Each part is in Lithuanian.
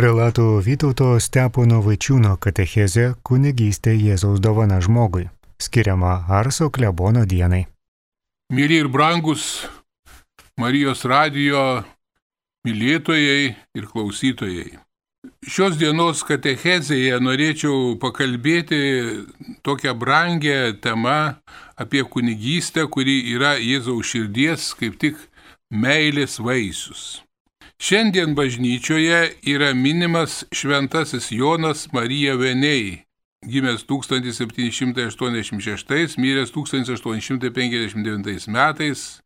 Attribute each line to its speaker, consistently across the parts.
Speaker 1: Prelato Vytauto Stepono Vaičiūno katechezė kunigystė Jėzaus dovana žmogui, skiriama Arso klebono dienai.
Speaker 2: Mėly ir brangus Marijos radijo mylėtojai ir klausytojai. Šios dienos katechezėje norėčiau pakalbėti tokią brangę temą apie kunigystę, kuri yra Jėzaus širdies kaip tik meilės vaisius. Šiandien bažnyčioje yra minimas šventasis Jonas Marija Venei, gimęs 1786, miręs 1859 metais.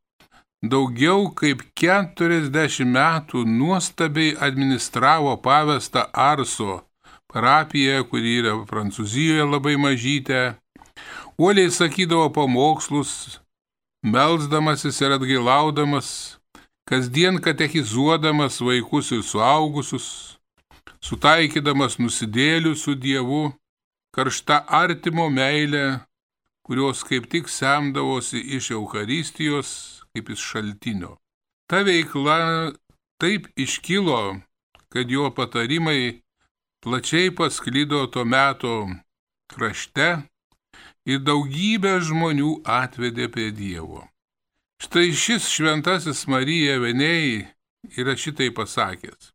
Speaker 2: Daugiau kaip 40 metų nuostabiai administravo pavestą Arso parapiją, kuri yra Prancūzijoje labai mažytė. Uoliai sakydavo pamokslus, melzdamasis ir atgailaudamas kasdien katechizuodamas vaikus ir suaugusius, sutaikydamas nusidėlių su Dievu, karšta artimo meilė, kurios kaip tik semdavosi iš Euharistijos kaip iš šaltinio. Ta veikla taip iškilo, kad jo patarimai plačiai pasklido to meto krašte ir daugybę žmonių atvedė prie Dievo. Štai šis šventasis Marija Venėjai yra šitai pasakęs.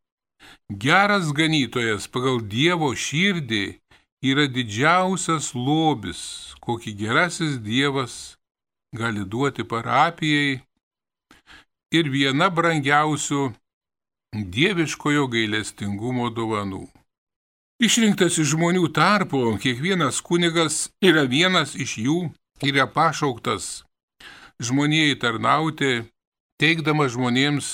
Speaker 2: Geras ganytojas pagal Dievo širdį yra didžiausias lobis, kokį gerasis Dievas gali duoti parapijai ir viena brangiausių dieviškojo gailestingumo dovanų. Išrinktas iš žmonių tarpo, kiekvienas kunigas yra vienas iš jų yra pašauktas žmonijai tarnauti, teikdamas žmonėms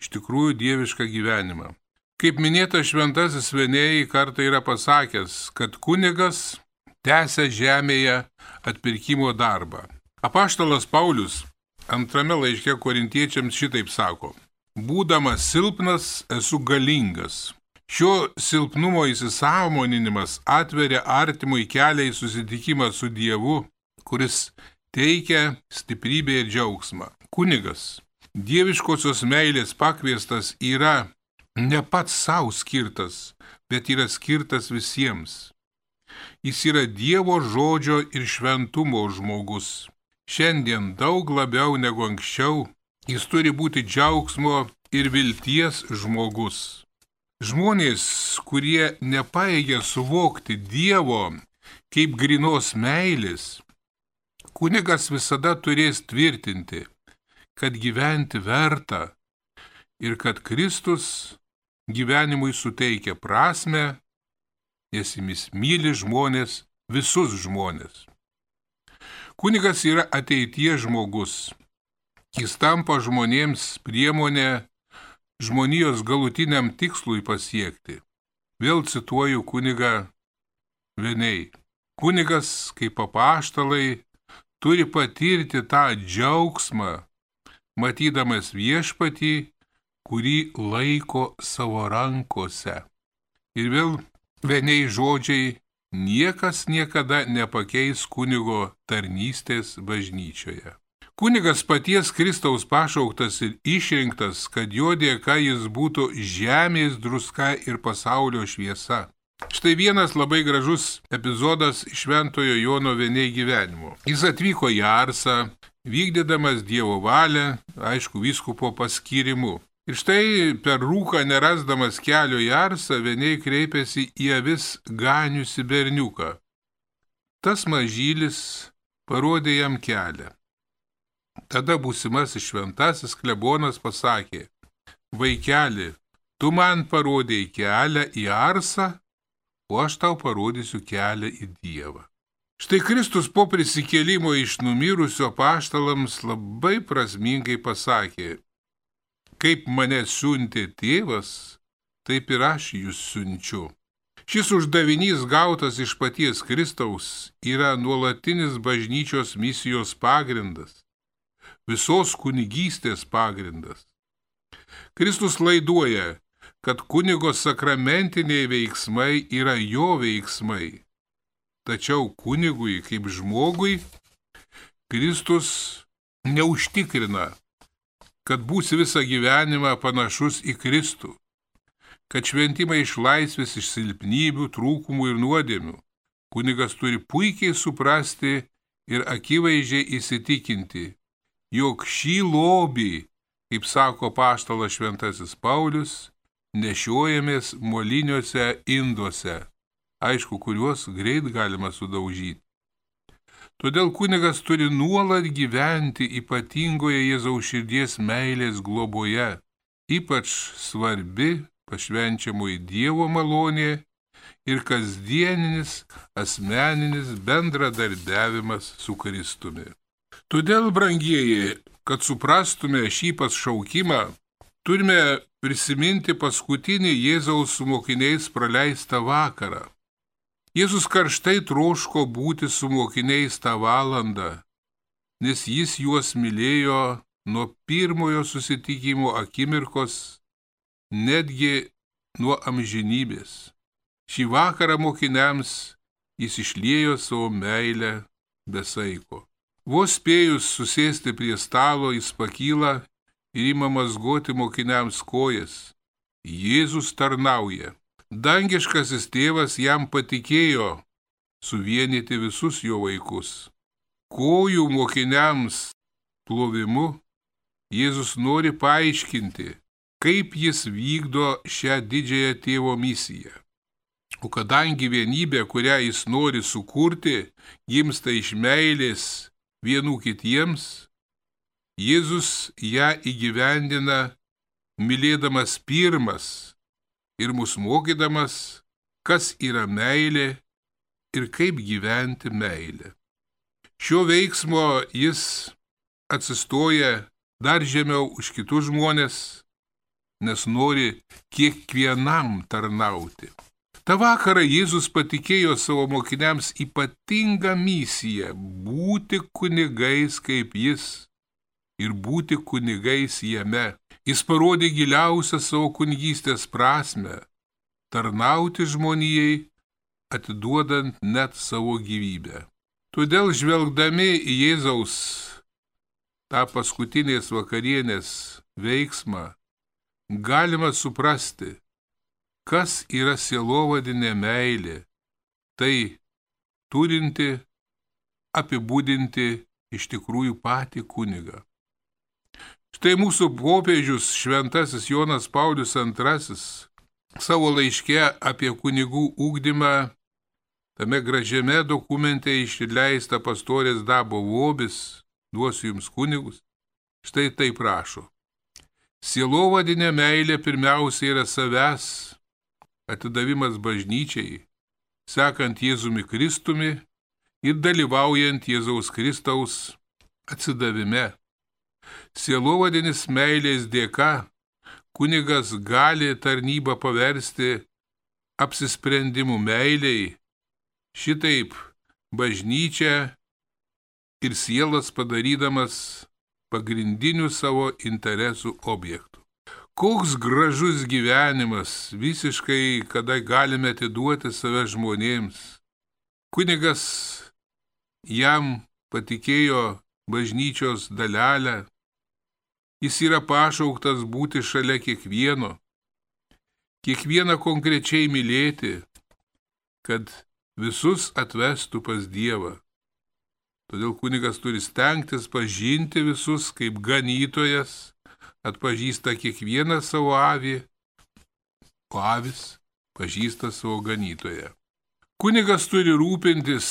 Speaker 2: iš tikrųjų dievišką gyvenimą. Kaip minėta šventasis Venėjai kartą yra pasakęs, kad kunigas tęsia žemėje atpirkimo darbą. Apaštalas Paulius antrame laiške korintiečiams šitaip sako. Būdamas silpnas, esu galingas. Šio silpnumo įsisamoninimas atveria artimui kelią į susitikimą su Dievu, kuris teikia stiprybę ir džiaugsmą. Kunigas, dieviškosios meilės pakviestas yra ne pats savo skirtas, bet yra skirtas visiems. Jis yra Dievo žodžio ir šventumo žmogus. Šiandien daug labiau negu anksčiau jis turi būti džiaugsmo ir vilties žmogus. Žmonės, kurie nepaėgia suvokti Dievo kaip grinos meilės, Kunigas visada turės tvirtinti, kad gyventi verta ir kad Kristus gyvenimui suteikia prasme, nes jis myli žmonės, visus žmonės. Kunigas yra ateities žmogus. Jis tampa žmonėms priemonė žmonijos galutiniam tikslui pasiekti. Vėl cituoju kunigą Veniai. Kunigas kaip apaštalai turi patirti tą džiaugsmą, matydamas viešpatį, kurį laiko savo rankose. Ir vėl vieniai žodžiai, niekas niekada nepakeis kunigo tarnystės bažnyčioje. Kunigas paties Kristaus pašauktas ir išrinktas, kad jo dėka jis būtų žemės druska ir pasaulio šviesa. Štai vienas labai gražus epizodas Šventojo Jono Veniai gyvenimo. Jis atvyko į Arsą, vykdydamas Dievo valią, aišku, vyskupo paskirimu. Ir štai per rūką nerasdamas kelio į Arsą, Veniai kreipėsi į avis ganiusi berniuką. Tas mažylis parodė jam kelią. Tada būsimasis šventasis klebonas pasakė, vaikeli, tu man parodėjai kelią į Arsą, o aš tau parodysiu kelią į Dievą. Štai Kristus po prisikėlimo iš numirusio paštalams labai prasmingai pasakė, kaip mane siuntė tėvas, taip ir aš jūs siunčiu. Šis uždavinys gautas iš paties Kristaus yra nuolatinis bažnyčios misijos pagrindas, visos kunigystės pagrindas. Kristus laiduoja, kad kunigo sakramentiniai veiksmai yra jo veiksmai. Tačiau kunigui kaip žmogui Kristus neužtikrina, kad būsi visą gyvenimą panašus į Kristų, kad šventimai išlaisvės iš silpnybių, trūkumų ir nuodėmių. Kunigas turi puikiai suprasti ir akivaizdžiai įsitikinti, jog šį lobį, kaip sako paštalas šventasis Paulius, nešiojamės moliniuose induose, aišku, kuriuos greit galima sudaužyti. Todėl kunigas turi nuolat gyventi ypatingoje Jėzaus širdies meilės globoje, ypač svarbi pašvenčiamui Dievo malonė ir kasdieninis asmeninis bendradarbiavimas su Kristumi. Todėl, brangieji, kad suprastume šį pašaukimą, turime prisiminti paskutinį Jėzaus su mokiniais praleistą vakarą. Jėzus karštai troško būti su mokiniais tą valandą, nes jis juos mylėjo nuo pirmojo susitikimo akimirkos, netgi nuo amžinybės. Šį vakarą mokiniams jis išliejo savo meilę besaiko. Vos spėjus susėsti prie stalo, jis pakyla ir ima mazgoti mokiniams kojas. Jėzus tarnauja. Dangiškasis tėvas jam patikėjo suvienyti visus jo vaikus. Kojų mokiniams plovimu Jėzus nori paaiškinti, kaip jis vykdo šią didžiąją tėvo misiją. O kadangi vienybė, kurią jis nori sukurti, gimsta iš meilės vienų kitiems, Jėzus ją įgyvendina mylėdamas pirmas ir mus mokydamas, kas yra meilė ir kaip gyventi meilę. Šio veiksmo jis atsistoja dar žemiau už kitus žmonės, nes nori kiekvienam tarnauti. Ta vakarą Jėzus patikėjo savo mokiniams ypatingą misiją - būti kunigais kaip jis ir būti kunigais jame. Jis parodė giliausią savo kunigystės prasme - tarnauti žmonijai, atiduodant net savo gyvybę. Todėl žvelgdami į Jėzaus tą paskutinės vakarienės veiksmą, galima suprasti, kas yra sielovadinė meilė. Tai turinti apibūdinti iš tikrųjų patį kunigą. Štai mūsų popiežius šventasis Jonas Paulius II savo laiške apie kunigų ūkdymą tame gražiame dokumente išleista pastorės dabo vobis, duosiu jums kunigus, štai taip prašo. Sielovadinė meilė pirmiausia yra savęs atidavimas bažnyčiai, sekant Jėzumi Kristumi ir dalyvaujant Jėzaus Kristaus atsidavime. Sielovadinis meilės dėka kunigas gali tarnybą paversti apsisprendimų meiliai, šitaip bažnyčia ir sielas padarydamas pagrindinių savo interesų objektų. Koks gražus gyvenimas visiškai, kada galime atiduoti save žmonėms. Kunigas jam patikėjo bažnyčios dalelę, Jis yra pašauktas būti šalia kiekvieno, kiekvieną konkrečiai mylėti, kad visus atvestų pas Dievą. Todėl kunigas turi stengtis pažinti visus kaip ganytojas, atpažįsta kiekvieną savo avį, o avis pažįsta savo ganytoją. Kunigas turi rūpintis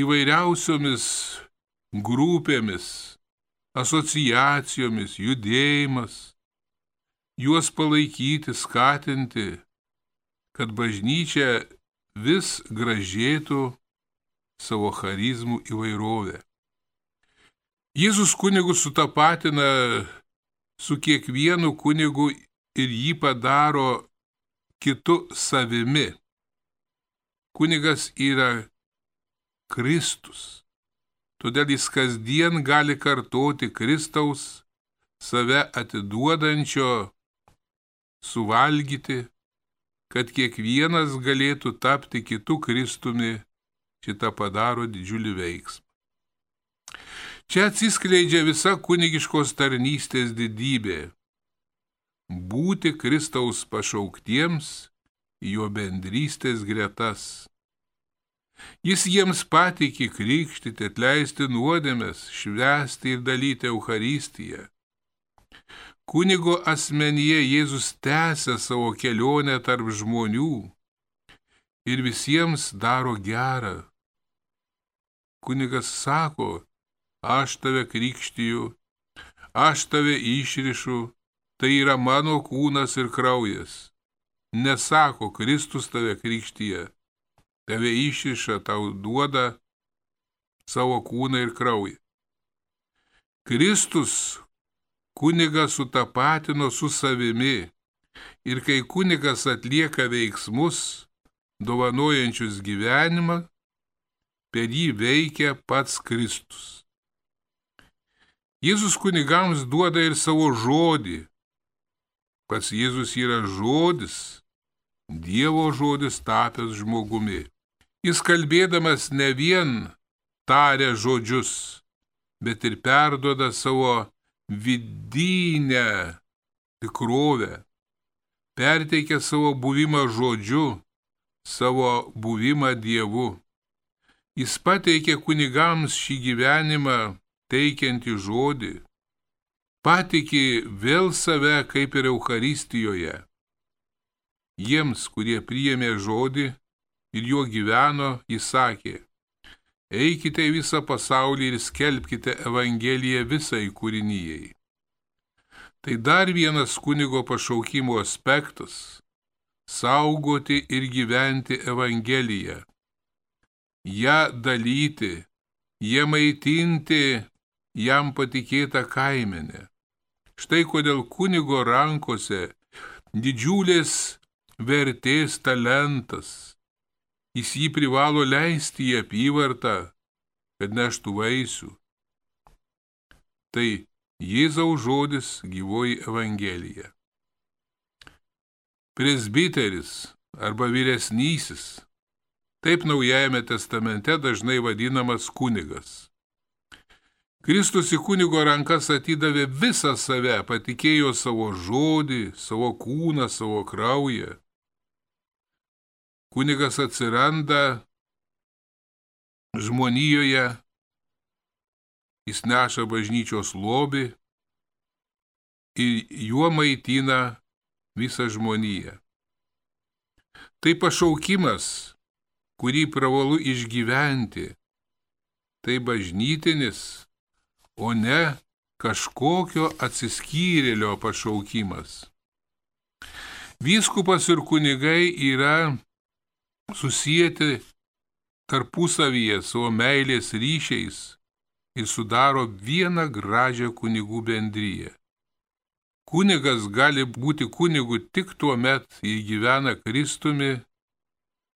Speaker 2: įvairiausiomis grupėmis, asociacijomis, judėjimas, juos palaikyti, skatinti, kad bažnyčia vis gražėtų savo charizmų įvairovę. Jėzus kunigus sutapatina su kiekvienu kunigu ir jį padaro kitu savimi. Kunigas yra Kristus. Todėl jis kasdien gali kartoti Kristaus save atiduodančio suvalgyti, kad kiekvienas galėtų tapti kitų Kristumi, šitą padaro didžiulį veiksmą. Čia atsiskleidžia visa kunigiškos tarnystės didybė. būti Kristaus pašauktiems jo bendrystės gretas. Jis jiems patikė krikštyti, atleisti nuodėmės, švesti ir dalyti Euharistiją. Kunigo asmenyje Jėzus tęsia savo kelionę tarp žmonių ir visiems daro gerą. Kunigas sako, aš tave krikštiju, aš tave išrišu, tai yra mano kūnas ir kraujas. Nesako, Kristus tave krikštyje, tave išriša, tau duoda savo kūną ir kraują. Kristus kunigas sutapatino su savimi ir kai kunigas atlieka veiksmus, dovanojančius gyvenimą, per jį veikia pats Kristus. Jėzus kunigams duoda ir savo žodį. Pats Jėzus yra žodis, Dievo žodis tapęs žmogumi. Jis kalbėdamas ne vien taria žodžius, bet ir perdoda savo vidinę tikrovę, perteikia savo buvimą žodžiu, savo buvimą Dievu. Jis pateikė kunigams šį gyvenimą teikiantį žodį, patikė vėl save kaip ir Euharistijoje. Jiems, kurie priėmė žodį ir juo gyveno, jis sakė, Eikite į visą pasaulį ir skelbkite Evangeliją visai kūrinyjei. Tai dar vienas kunigo pašaukimo aspektas - saugoti ir gyventi Evangeliją. Ja dalyti, jie maitinti jam patikėtą kaimenę. Štai kodėl kunigo rankose didžiulės vertės talentas jis jį privalo leisti į apyvartą, kad neštų vaisių. Tai Jėzaus žodis gyvoji Evangelija. Presbiteris arba vyresnysis, taip Naujajame testamente dažnai vadinamas kunigas. Kristus į kunigo rankas atidavė visą save, patikėjo savo žodį, savo kūną, savo kraują kunigas atsiranda žmonijoje, jis neša bažnyčios lobį ir juo maitina visą žmoniją. Tai pašaukimas, kurį privalu išgyventi, tai bažnytinis, o ne kažkokio atsiskyrėlio pašaukimas. Vyskupas ir kunigai yra susijęti tarpusavyje savo meilės ryšiais ir sudaro vieną gražią kunigų bendryją. Kunigas gali būti kunigu tik tuo met, jei gyvena Kristumi,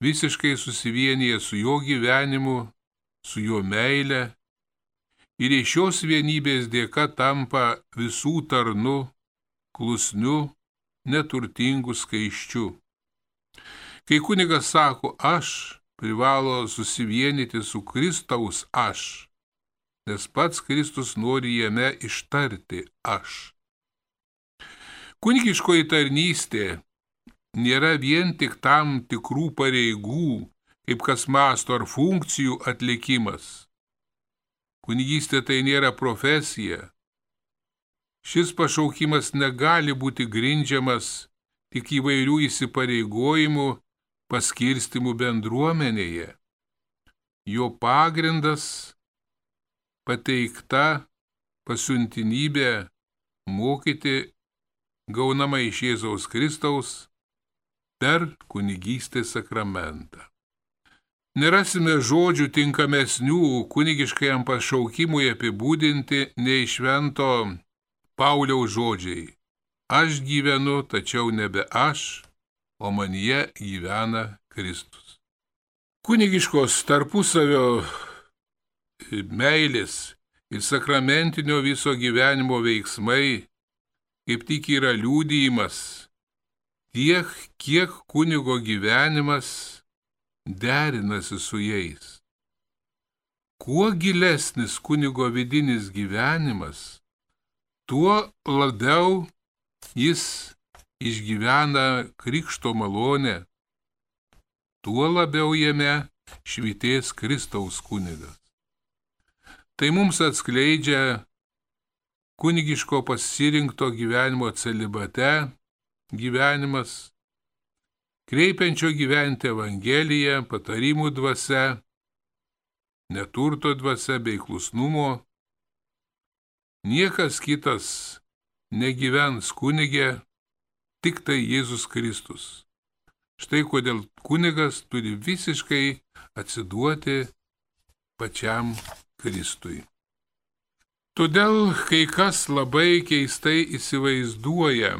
Speaker 2: visiškai susivienyje su jo gyvenimu, su jo meile ir iš šios vienybės dėka tampa visų tarnu, klusniu, neturtingu skaiščiu. Kai kunigas sako aš, privalo susivienyti su Kristaus aš, nes pats Kristus nori jame ištarti aš. Kunigiškoji tarnystė nėra vien tik tam tikrų pareigų, kaip kas masto ar funkcijų atlikimas. Kunigystė tai nėra profesija. Šis pašaukimas negali būti grindžiamas tik įvairių įsipareigojimų paskirstimų bendruomenėje. Jo pagrindas pateikta pasiuntinybė mokyti gaunama iš Jėzaus Kristaus per kunigystės sakramentą. Nerasime žodžių tinkamesnių kunigiškajam pašaukimui apibūdinti nei švento Pauliaus žodžiai. Aš gyvenu, tačiau nebe aš, o manyje gyvena Kristus. Kunigiškos tarpusavio meilės ir sakramentinio viso gyvenimo veiksmai kaip tik yra liūdėjimas tiek, kiek kunigo gyvenimas derinasi su jais. Kuo gilesnis kunigo vidinis gyvenimas, tuo labiau jis išgyvena krikšto malonę, tuo labiau jame švitės Kristaus kunigas. Tai mums atskleidžia kunigiško pasirinkto gyvenimo celibate gyvenimas, kreipiančio gyventi Evangeliją, patarimų dvasia, neturto dvasia bei klusnumo. Niekas kitas negyvens kunigė, tik tai Jėzus Kristus. Štai kodėl kunigas turi visiškai atsiduoti pačiam Kristui. Todėl kai kas labai keistai įsivaizduoja,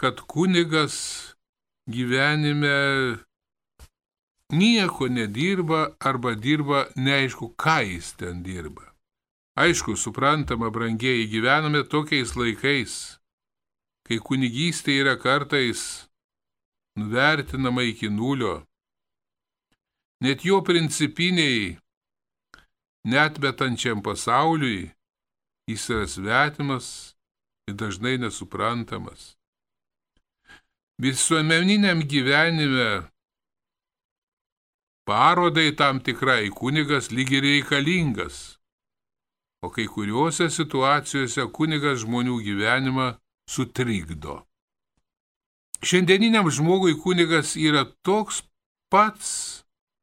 Speaker 2: kad kunigas gyvenime nieko nedirba arba dirba neaišku, ką jis ten dirba. Aišku, suprantama, brangiai gyvename tokiais laikais, kai kunigystė yra kartais nuvertinama iki nulio. Net jo principiniai, netmetančiam pasauliui, jis yra svetimas ir dažnai nesuprantamas. Visuomeniniam gyvenime parodai tam tikrai kunigas lyg ir reikalingas o kai kuriuose situacijose kunigas žmonių gyvenimą sutrikdo. Šiandieniniam žmogui kunigas yra toks pats,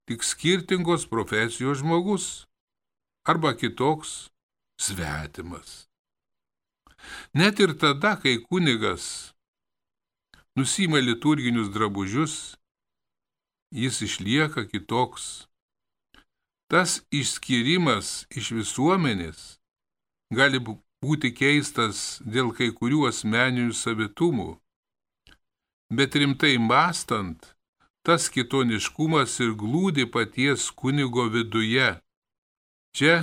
Speaker 2: tik skirtingos profesijos žmogus arba kitoks svetimas. Net ir tada, kai kunigas nusima liturginius drabužius, jis išlieka kitoks Tas išskirimas iš visuomenės gali būti keistas dėl kai kurių asmeninių savitumų, bet rimtai mastant, tas kitoniškumas ir glūdi paties kunigo viduje. Čia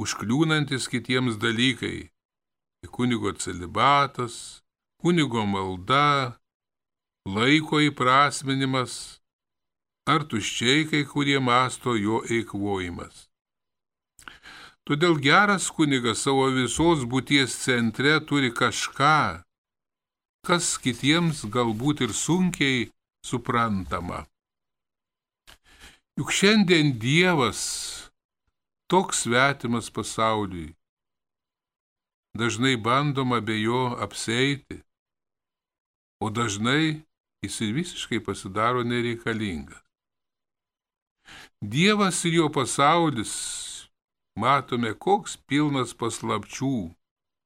Speaker 2: užkliūnantis kitiems dalykai - kunigo celibatas, kunigo malda, laiko įprasminimas, ar tuščiai kai kurie masto jo eikvojimas. Todėl geras kunigas savo visos būties centre turi kažką, kas kitiems galbūt ir sunkiai suprantama. Juk šiandien Dievas toks svetimas pasauliui. Dažnai bandoma be jo apseiti, o dažnai jis ir visiškai pasidaro nereikalingas. Dievas ir jo pasaulis, matome, koks pilnas paslapčių.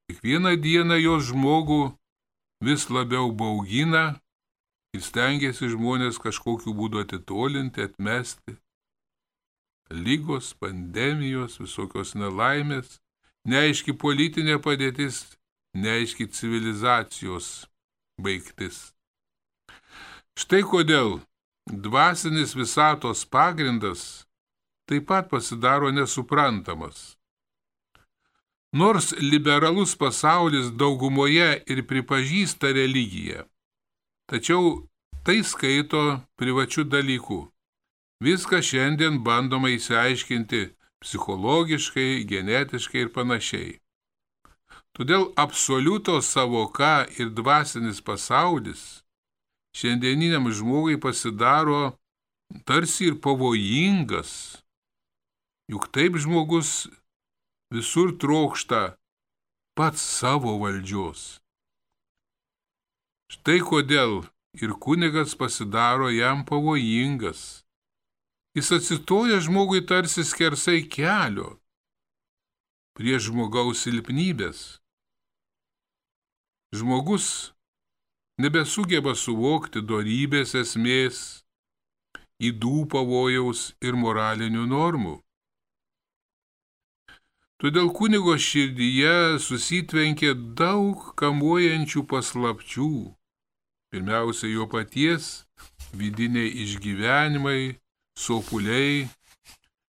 Speaker 2: Kiekvieną dieną jos žmogų vis labiau baugina ir stengiasi žmonės kažkokiu būdu atitolinti, atmesti. Lygos, pandemijos, visokios nelaimės, neaiški politinė padėtis, neaiški civilizacijos baigtis. Štai kodėl dvasinis visatos pagrindas taip pat pasidaro nesuprantamas. Nors liberalus pasaulis daugumoje ir pripažįsta religiją, tačiau tai skaito privačių dalykų. Viską šiandien bandoma įsiaiškinti psichologiškai, genetiškai ir panašiai. Todėl absoliuto savoka ir dvasinis pasaulis šiandieniniam žmogui pasidaro tarsi ir pavojingas. Juk taip žmogus visur trokšta pats savo valdžios. Štai kodėl ir kunigas pasidaro jam pavojingas. Jis atsitoja žmogui tarsi skersai kelio prie žmogaus silpnybės. Žmogus nebesugeba suvokti dorybės esmės, įdų pavojaus ir moralinių normų. Todėl kunigo širdyje susitvenkė daug kamuojančių paslapčių. Pirmiausia, jo paties vidiniai išgyvenimai, sopuliai,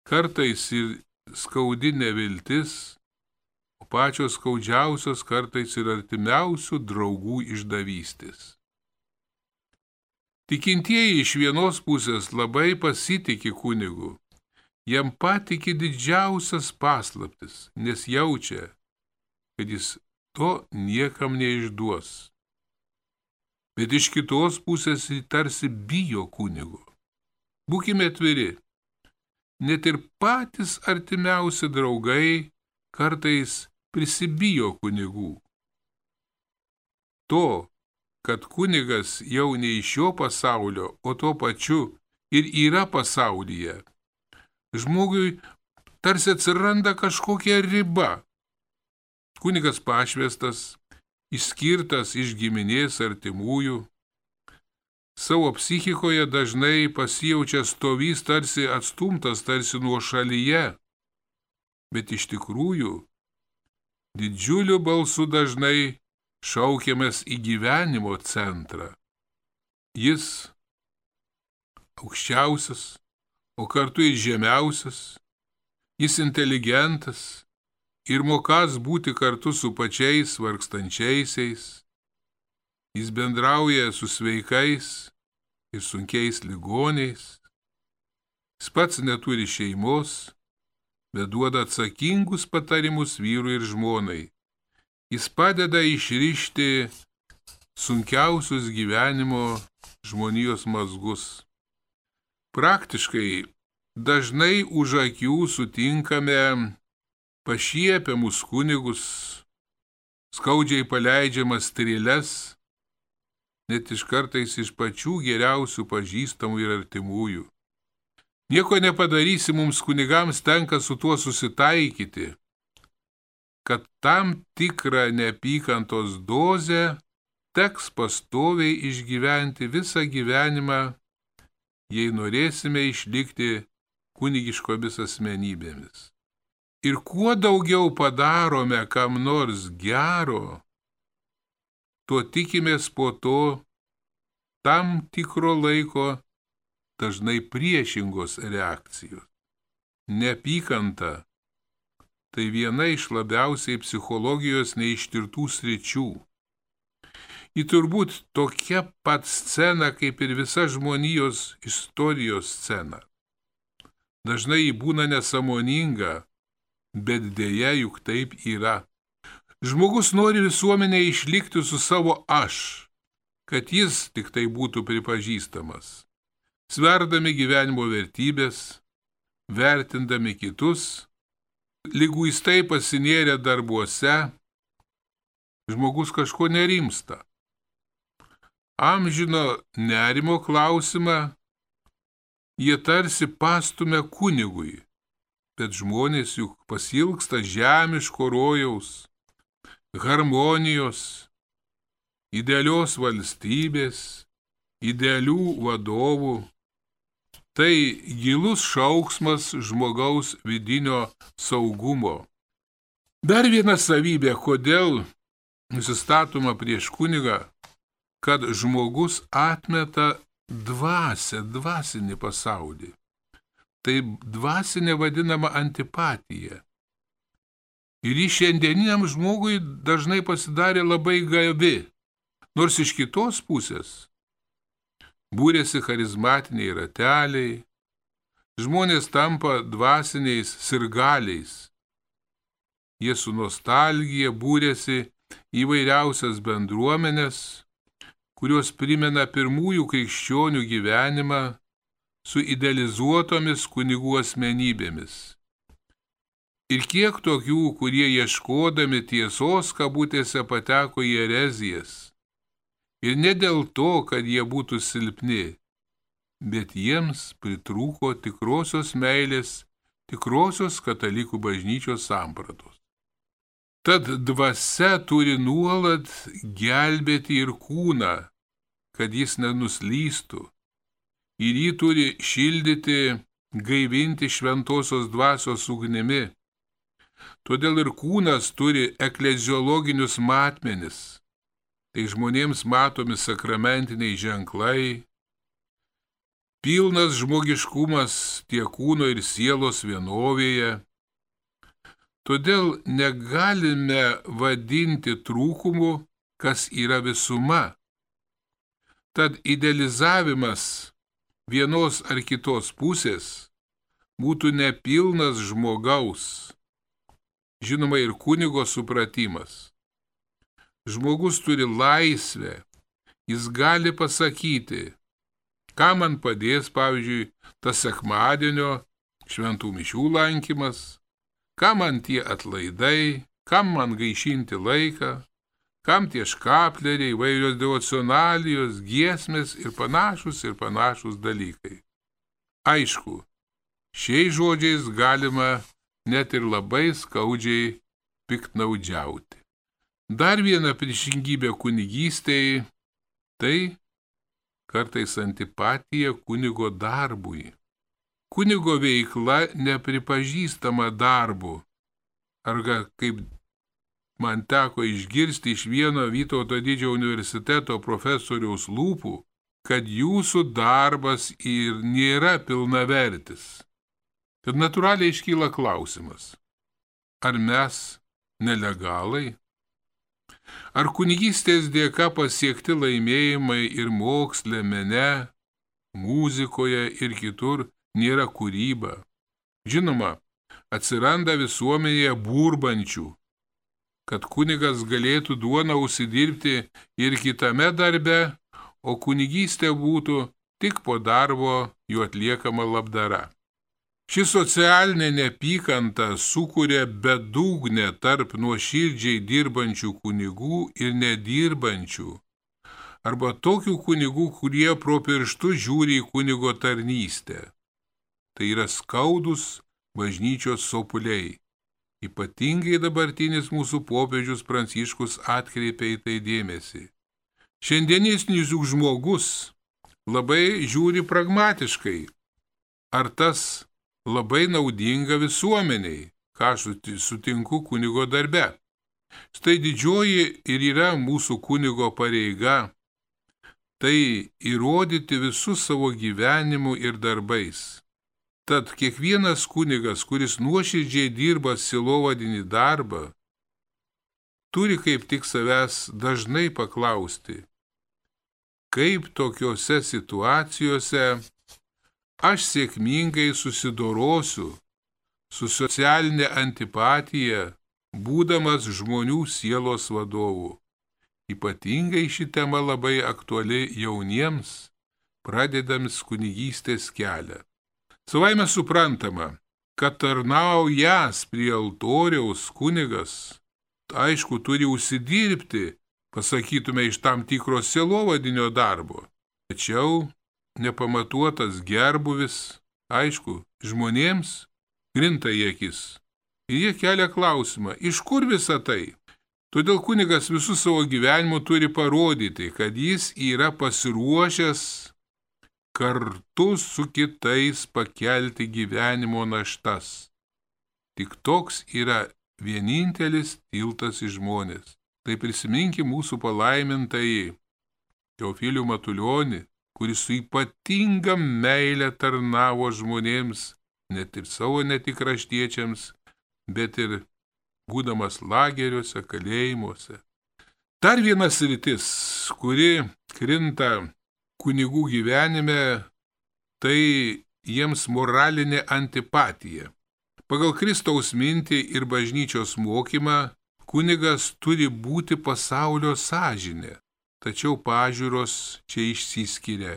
Speaker 2: kartais ir skaudi neviltis, pačios skaudžiausios kartais ir artimiausių draugų išdavystės. Tikintieji iš vienos pusės labai pasitikė kunigu, jam patikė didžiausias paslaptis, nes jaučia, kad jis to niekam neišduos. bet iš kitos pusės jį tarsi bijo kunigo. Būkime atviri. Net ir patys artimiausi draugai kartais prisibijo kunigų. To, kad kunigas jau ne iš šio pasaulio, o tuo pačiu ir yra pasaulyje. Žmogui tarsi atsiranda kažkokia riba. Kunigas pašvestas, išskirtas iš giminės artimųjų, savo psichikoje dažnai pasijaučia stovys tarsi atstumtas, tarsi nuo šalyje, bet iš tikrųjų didžiuliu balsu dažnai šaukiamės į gyvenimo centrą. Jis aukščiausias, o kartu ir žemiausias, jis inteligentas, ir mokas būti kartu su pačiais vargstančiaisiais. Jis bendrauja su sveikais ir sunkiais ligoniais. Jis pats neturi šeimos, bet duoda atsakingus patarimus vyrui ir žmonai. Jis padeda išrišti sunkiausius gyvenimo žmonijos mazgus. Praktiškai dažnai už akių sutinkame pašiepiamus kunigus, skaudžiai paleidžiamas strėles, net iš kartais iš pačių geriausių pažįstamų ir artimųjų. Nieko nepadarysi, mums kunigams tenka su tuo susitaikyti, kad tam tikrą neapykantos dozę teks pastoviai išgyventi visą gyvenimą, jei norėsime išlikti kunigiškomis asmenybėmis. Ir kuo daugiau padarome kam nors gero, tuo tikimės po to tam tikro laiko dažnai priešingos reakcijos. Nepykanta tai viena iš labiausiai psichologijos neištirtų sričių. Į turbūt tokia pat scena kaip ir visa žmonijos istorijos scena. Dažnai jį būna nesamoninga, bet dėja juk taip yra. Žmogus nori visuomenėje išlikti su savo aš, kad jis tik tai būtų pripažįstamas. Sverdami gyvenimo vertybės, vertindami kitus, lyguistai pasinėrė darbuose, žmogus kažko nerimsta. Amžino nerimo klausimą jie tarsi pastumia kunigui bet žmonės juk pasilgsta žemiško rojaus, harmonijos, idealios valstybės, idealių vadovų. Tai gilus šauksmas žmogaus vidinio saugumo. Dar viena savybė, kodėl nusistatoma prieš kunigą, kad žmogus atmeta dvasę, dvasinį pasaulį. Tai dvasinė vadinama antipatija. Ir jį šiandieniniam žmogui dažnai pasidarė labai gavi, nors iš kitos pusės būrėsi charizmatiniai rateliai, žmonės tampa dvasiniais sirgaliais. Jie su nostalgija būrėsi įvairiausias bendruomenės, kurios primena pirmųjų krikščionių gyvenimą su idealizuotomis kunigų asmenybėmis. Ir kiek tokių, kurie ieškodami tiesos kabutėse pateko į erezijas. Ir ne dėl to, kad jie būtų silpni, bet jiems pritrūko tikrosios meilės, tikrosios katalikų bažnyčios sampratos. Tad dvasia turi nuolat gelbėti ir kūną, kad jis nenuslystų, ir jį turi šildyti, gaivinti šventosios dvasios ugnimi. Todėl ir kūnas turi ekleziologinius matmenis. Tai žmonėms matomi sakramentiniai ženklai, pilnas žmogiškumas tiek kūno ir sielos vienovėje. Todėl negalime vadinti trūkumu, kas yra visuma. Tad idealizavimas vienos ar kitos pusės būtų nepilnas žmogaus, žinoma ir kunigo supratimas. Žmogus turi laisvę jis gali pasakyti, ką man padės, pavyzdžiui, tas sekmadienio šventų mišių lankymas, kam man tie atlaidai, kam man gaišinti laiką, kam tie škapleriai, vairios devocionalijos, giesmės ir panašus ir panašus dalykai. Aišku, šiais žodžiais galima net ir labai skaudžiai piktnaudžiauti. Dar viena priešingybė kunigystėje - tai kartais antipatija kunigo darbui. Kunigo veikla nepripažįstama darbu. Arga kaip man teko išgirsti iš vieno Vytauto didžiojo universiteto profesoriaus lūpų, kad jūsų darbas ir nėra pilnavertis. Tad natūraliai iškyla klausimas, ar mes nelegalai? Ar kunigystės dėka pasiekti laimėjimai ir moksle, mene, muzikoje ir kitur nėra kūryba? Žinoma, atsiranda visuomenėje burbančių, kad kunigas galėtų duoną užsidirbti ir kitame darbe, o kunigystė būtų tik po darbo jų atliekama labdara. Ši socialinė neapykanta sukuria bedugnę tarp nuoširdžiai dirbančių kunigų ir nedirbančių, arba tokių kunigų, kurie pro pirštų žiūri į kunigo tarnystę. Tai yra skaudus bažnyčios sopuliai. Ypatingai dabartinis mūsų popiežius Pranciškus atkreipia į tai dėmesį. Šiandienis juk žmogus labai žiūri pragmatiškai. Ar tas labai naudinga visuomeniai, ką aš sutinku kunigo darbe. Štai didžioji ir yra mūsų kunigo pareiga - tai įrodyti visus savo gyvenimu ir darbais. Tad kiekvienas kunigas, kuris nuoširdžiai dirba silovadinį darbą, turi kaip tik savęs dažnai paklausti, kaip tokiuose situacijose aš sėkmingai susidorosiu su socialinė antipatija, būdamas žmonių sielos vadovu. Ypatingai ši tema labai aktuali jauniems, pradedams kunigystės kelią. Savaime suprantama, kad tarnaujas prie altoriaus kunigas, aišku, turi užsidirbti, pasakytume, iš tam tikro selovadinio darbo. Tačiau nepamatuotas gerbuvis, aišku, žmonėms grinta į akis. Ir jie kelia klausimą, iš kur visa tai? Todėl kunigas visų savo gyvenimu turi parodyti, kad jis yra pasiruošęs kartu su kitais pakelti gyvenimo naštas. Tik toks yra vienintelis tiltas į žmonės. Tai prisiminkim mūsų palaimintai Teofilių Matulionį, kuris su ypatinga meilė tarnavo žmonėms, net ir savo netikraštiečiams, bet ir būdamas lageriuose, kalėjimuose. Dar vienas rytis, kuri krinta kunigų gyvenime, tai jiems moralinė antipatija. Pagal Kristaus mintį ir bažnyčios mokymą kunigas turi būti pasaulio sąžinė. Tačiau pažiūros čia išsiskiria.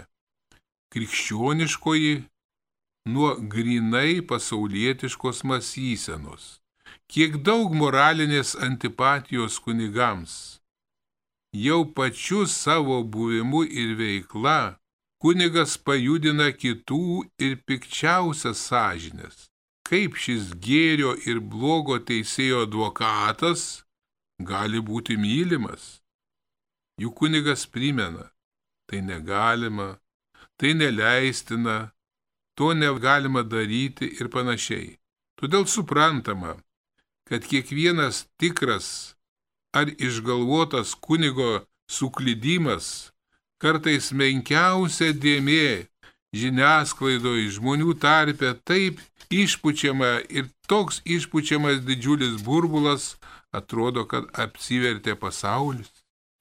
Speaker 2: Krikščioniškoji nuo grinai pasaulietiškos mąstysenos. Kiek daug moralinės antipatijos kunigams. Jau pačiu savo buvimu ir veikla kunigas pajudina kitų ir pikčiausias sąžinės. Kaip šis gėrio ir blogo teisėjo advokatas gali būti mylimas? Jų kunigas primena, tai negalima, tai neleistina, to negalima daryti ir panašiai. Todėl suprantama, kad kiekvienas tikras ar išgalvotas kunigo suklydimas, kartais menkiausia dėmė žiniasklaidoje žmonių tarpe taip išpučiama ir toks išpučiamas didžiulis burbulas, atrodo, kad apsivertė pasaulis.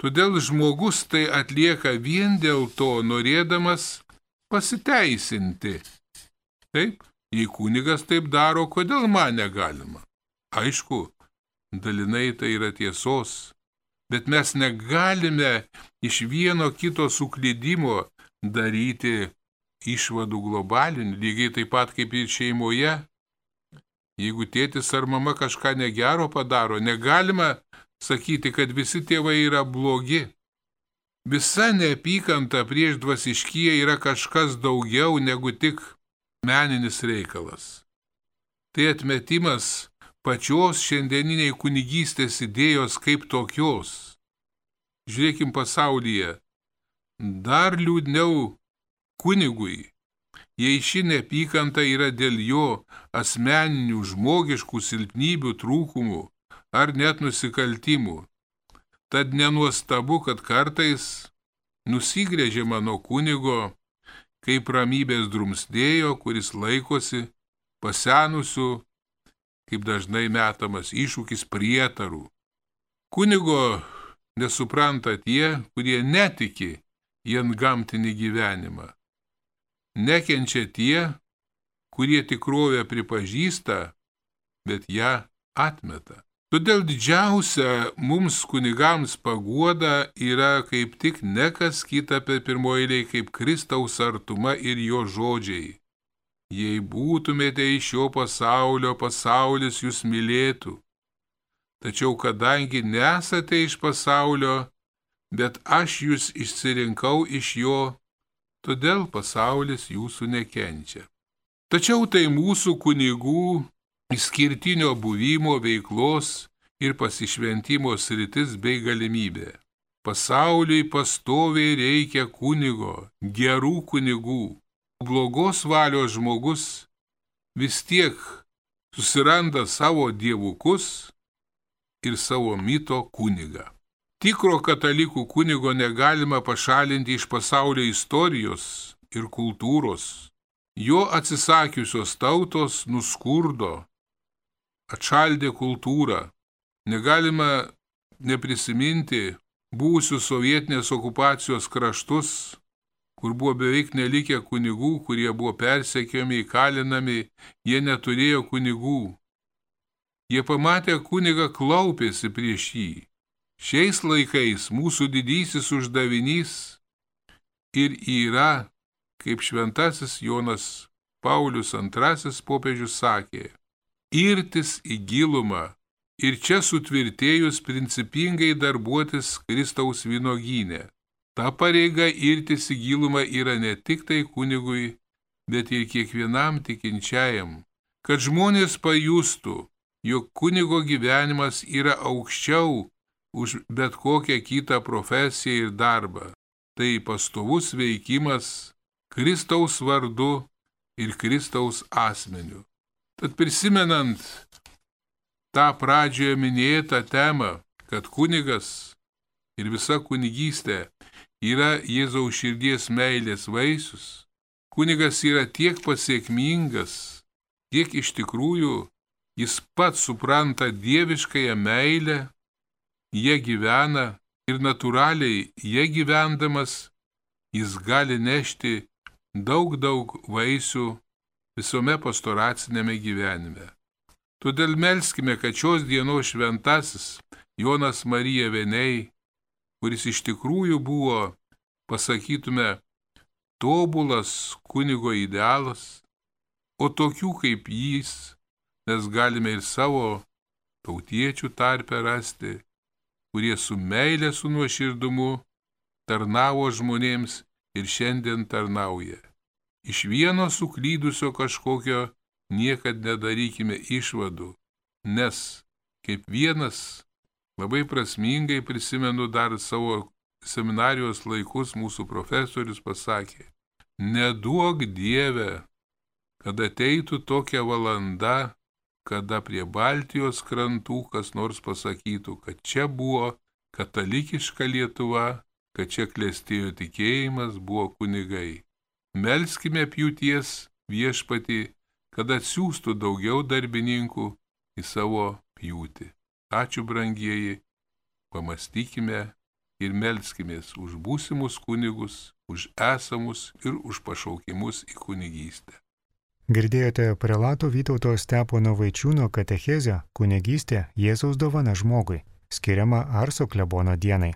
Speaker 2: Todėl žmogus tai atlieka vien dėl to, norėdamas pasiteisinti. Taip, jei kunigas taip daro, kodėl man negalima? Aišku, dalinai tai yra tiesos, Bet mes negalime iš vieno kito suklydimo daryti išvadų globalinių, lygiai taip pat kaip ir šeimoje. Jeigu tėtis ar mama kažką negero padaro, negalima sakyti, kad visi tėvai yra blogi. Visa neapykanta prieš dvasiškyje yra kažkas daugiau negu tik meninis reikalas. Tai atmetimas pačios šiandieniniai kunigystės idėjos kaip tokios. Žiūrėkim pasaulyje. Dar liūdniau kunigui, jei ši neapykanta yra dėl jo asmeninių žmogiškų silpnybių trūkumų ar net nusikaltimų. Tad nenuostabu, kad kartais nusigrėžiama nuo kunigo, kaip ramybės drumstėjo, kuris laikosi pasenusių kaip dažnai metamas iššūkis prietarų. Kunigo nesupranta tie, kurie netiki į antgamtinį gyvenimą. Nekenčia tie, kurie tikrovę pripažįsta, bet ją atmeta. Todėl didžiausia mums kunigams paguoda yra kaip tik ne kas kita per pirmoji kaip Kristaus artuma ir jo žodžiai. Jei būtumėte iš šio pasaulio, pasaulis jūs mylėtų. Tačiau kadangi nesate iš pasaulio, bet aš jūs išsirinkau iš jo, todėl pasaulis jūsų nekenčia. Tačiau tai mūsų kunigų išskirtinio buvimo veiklos ir pasišventimo sritis bei galimybė. Pasauliui pastoviai reikia kunigo, gerų kunigų, blogos valios žmogus vis tiek susiranda savo dievukus ir savo mito kunigą. Tikro katalikų kunigo negalima pašalinti iš pasaulio istorijos ir kultūros. Jo atsisakiusios tautos nuskurdo, atšaldė kultūrą. Negalima neprisiminti buvusių sovietinės okupacijos kraštus, kur buvo beveik nelikę kunigų, kurie buvo persekiami, įkalinami, jie neturėjo kunigų. Jie pamatę kunigą klaupėsi prieš jį. Šiais laikais mūsų didysis uždavinys ir yra, kaip šventasis Jonas Paulius II popiežius sakė, irtis į gilumą ir čia sutvirtėjus principingai darbuotis Kristaus vynogynė. Ta pareiga irtis į gilumą yra ne tik tai kunigui, bet ir kiekvienam tikinčiajam, kad žmonės pajustų, jog kunigo gyvenimas yra aukščiau už bet kokią kitą profesiją ir darbą. Tai pastovus veikimas Kristaus vardu ir Kristaus asmeniu. Tad prisimenant tą pradžioje minėtą temą, kad kunigas ir visa kunigystė yra Jėzaus širdies meilės vaisius, kunigas yra tiek pasiekmingas, tiek iš tikrųjų jis pats supranta dieviškąją meilę, jie gyvena ir natūraliai jie gyvendamas jis gali nešti daug daug vaisių visome pastoracinėme gyvenime. Todėl melskime, kad šios dienos šventasis Jonas Marija Veniai kuris iš tikrųjų buvo, pasakytume, tobulas kunigo idealas, o tokių kaip jis mes galime ir savo tautiečių tarpę rasti, kurie su meilė, su nuoširdumu tarnavo žmonėms ir šiandien tarnauja. Iš vieno suklydusio kažkokio niekad nedarykime išvadų, nes kaip vienas Labai prasmingai prisimenu dar savo seminarijos laikus mūsų profesorius pasakė, neduok Dieve, kad ateitų tokia valanda, kada prie Baltijos krantų kas nors pasakytų, kad čia buvo katalikiška Lietuva, kad čia klestėjo tikėjimas, buvo kunigai. Melskime pjūties viešpati, kad atsiųstų daugiau darbininkų į savo pjūtį. Ačiū, brangieji, pamastykime ir melskimės už būsimus kunigus, už esamus ir už pašaukimus į kunigystę.
Speaker 1: Girdėjote prelato Vytauto Stepono Vaičiūno katechezę kunigystė Jėzaus dovana žmogui. skiriama Arso klebono dienai.